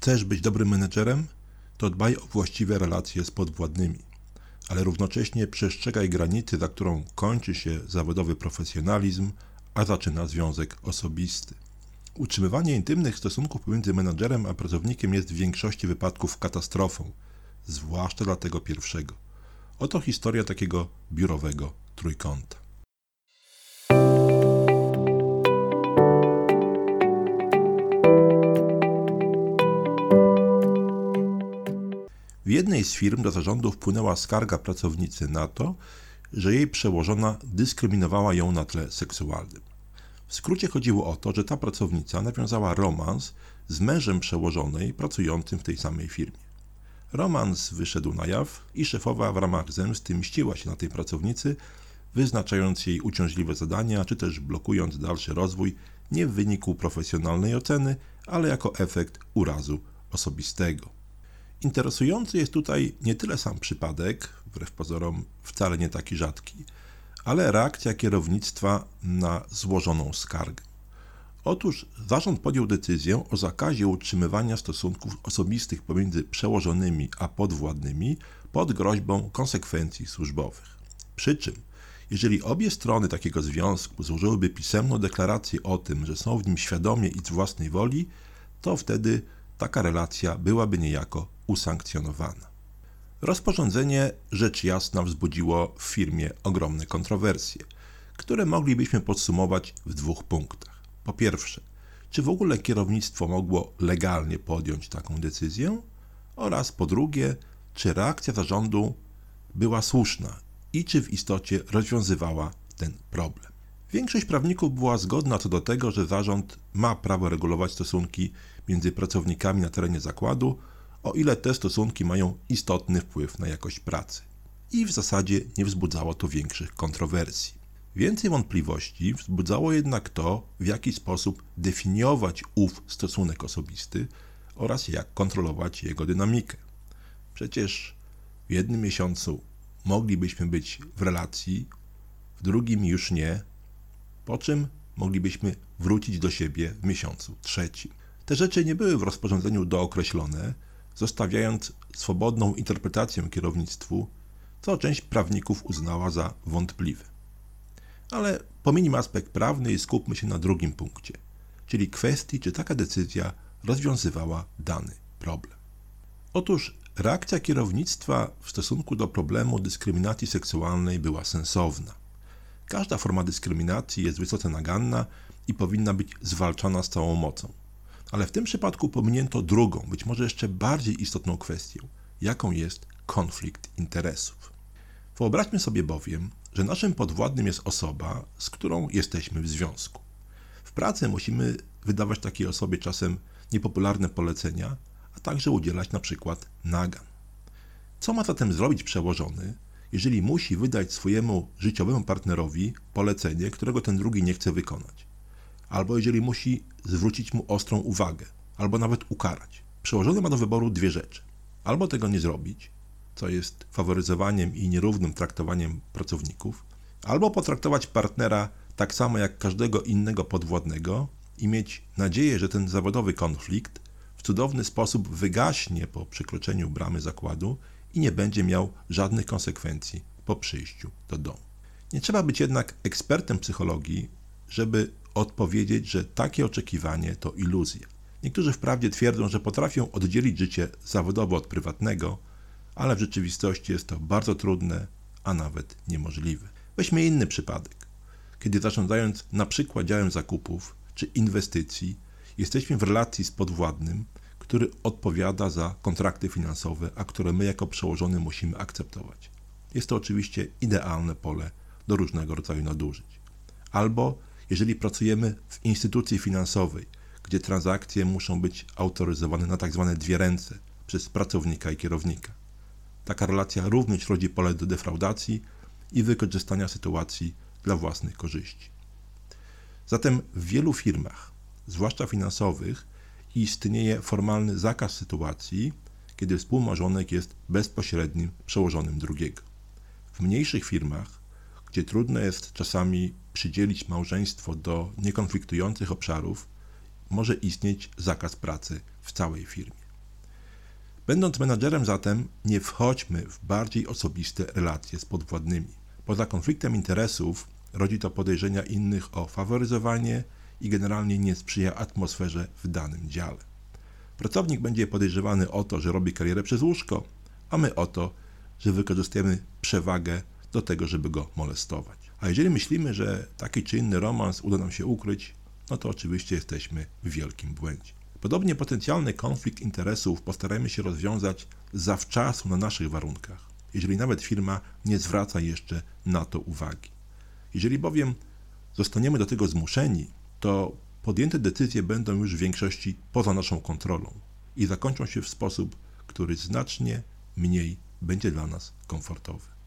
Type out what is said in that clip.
Chcesz być dobrym menedżerem? To dbaj o właściwe relacje z podwładnymi, ale równocześnie przestrzegaj granicy, za którą kończy się zawodowy profesjonalizm, a zaczyna związek osobisty. Utrzymywanie intymnych stosunków pomiędzy menadżerem a pracownikiem jest w większości wypadków katastrofą, zwłaszcza dla tego pierwszego. Oto historia takiego biurowego trójkąta. W jednej z firm do zarządu wpłynęła skarga pracownicy na to, że jej przełożona dyskryminowała ją na tle seksualnym. W skrócie chodziło o to, że ta pracownica nawiązała romans z mężem przełożonej pracującym w tej samej firmie. Romans wyszedł na jaw i szefowa w ramach zemsty mściła się na tej pracownicy, wyznaczając jej uciążliwe zadania, czy też blokując dalszy rozwój nie w wyniku profesjonalnej oceny, ale jako efekt urazu osobistego. Interesujący jest tutaj nie tyle sam przypadek, wbrew pozorom wcale nie taki rzadki, ale reakcja kierownictwa na złożoną skargę. Otóż zarząd podjął decyzję o zakazie utrzymywania stosunków osobistych pomiędzy przełożonymi a podwładnymi pod groźbą konsekwencji służbowych. Przy czym, jeżeli obie strony takiego związku złożyłyby pisemną deklarację o tym, że są w nim świadomie i z własnej woli, to wtedy taka relacja byłaby niejako usankcjonowana. Rozporządzenie rzecz jasna wzbudziło w firmie ogromne kontrowersje, które moglibyśmy podsumować w dwóch punktach. Po pierwsze, czy w ogóle kierownictwo mogło legalnie podjąć taką decyzję? Oraz po drugie, czy reakcja zarządu była słuszna i czy w istocie rozwiązywała ten problem. Większość prawników była zgodna co do tego, że zarząd ma prawo regulować stosunki między pracownikami na terenie zakładu o ile te stosunki mają istotny wpływ na jakość pracy. I w zasadzie nie wzbudzało to większych kontrowersji. Więcej wątpliwości wzbudzało jednak to, w jaki sposób definiować ów stosunek osobisty oraz jak kontrolować jego dynamikę. Przecież w jednym miesiącu moglibyśmy być w relacji, w drugim już nie, po czym moglibyśmy wrócić do siebie w miesiącu trzecim. Te rzeczy nie były w rozporządzeniu dookreślone, zostawiając swobodną interpretację kierownictwu, co część prawników uznała za wątpliwe. Ale pominijmy aspekt prawny i skupmy się na drugim punkcie, czyli kwestii, czy taka decyzja rozwiązywała dany problem. Otóż reakcja kierownictwa w stosunku do problemu dyskryminacji seksualnej była sensowna. Każda forma dyskryminacji jest wysoce naganna i powinna być zwalczana z całą mocą. Ale w tym przypadku pominięto drugą, być może jeszcze bardziej istotną kwestię, jaką jest konflikt interesów. Wyobraźmy sobie bowiem, że naszym podwładnym jest osoba, z którą jesteśmy w związku. W pracy musimy wydawać takiej osobie czasem niepopularne polecenia, a także udzielać na przykład nagan. Co ma zatem zrobić przełożony, jeżeli musi wydać swojemu życiowemu partnerowi polecenie, którego ten drugi nie chce wykonać? albo jeżeli musi zwrócić mu ostrą uwagę, albo nawet ukarać. Przełożony ma do wyboru dwie rzeczy. Albo tego nie zrobić, co jest faworyzowaniem i nierównym traktowaniem pracowników, albo potraktować partnera tak samo jak każdego innego podwładnego i mieć nadzieję, że ten zawodowy konflikt w cudowny sposób wygaśnie po przekroczeniu bramy zakładu i nie będzie miał żadnych konsekwencji po przyjściu do domu. Nie trzeba być jednak ekspertem psychologii, żeby odpowiedzieć, że takie oczekiwanie to iluzja. Niektórzy wprawdzie twierdzą, że potrafią oddzielić życie zawodowe od prywatnego, ale w rzeczywistości jest to bardzo trudne, a nawet niemożliwe. Weźmy inny przypadek. Kiedy zarządzając na przykład działem zakupów czy inwestycji, jesteśmy w relacji z podwładnym, który odpowiada za kontrakty finansowe, a które my jako przełożony musimy akceptować. Jest to oczywiście idealne pole do różnego rodzaju nadużyć. Albo jeżeli pracujemy w instytucji finansowej, gdzie transakcje muszą być autoryzowane na tak zwane dwie ręce przez pracownika i kierownika. Taka relacja również rodzi pole do defraudacji i wykorzystania sytuacji dla własnych korzyści. Zatem w wielu firmach, zwłaszcza finansowych, istnieje formalny zakaz sytuacji, kiedy współmarzonek jest bezpośrednim przełożonym drugiego. W mniejszych firmach gdzie trudno jest czasami przydzielić małżeństwo do niekonfliktujących obszarów, może istnieć zakaz pracy w całej firmie. Będąc menadżerem zatem, nie wchodźmy w bardziej osobiste relacje z podwładnymi. Poza konfliktem interesów rodzi to podejrzenia innych o faworyzowanie i generalnie nie sprzyja atmosferze w danym dziale. Pracownik będzie podejrzewany o to, że robi karierę przez łóżko, a my o to, że wykorzystujemy przewagę do tego, żeby go molestować. A jeżeli myślimy, że taki czy inny romans uda nam się ukryć, no to oczywiście jesteśmy w wielkim błędzie. Podobnie potencjalny konflikt interesów postarajmy się rozwiązać zawczasu na naszych warunkach, jeżeli nawet firma nie zwraca jeszcze na to uwagi. Jeżeli bowiem zostaniemy do tego zmuszeni, to podjęte decyzje będą już w większości poza naszą kontrolą i zakończą się w sposób, który znacznie mniej będzie dla nas komfortowy.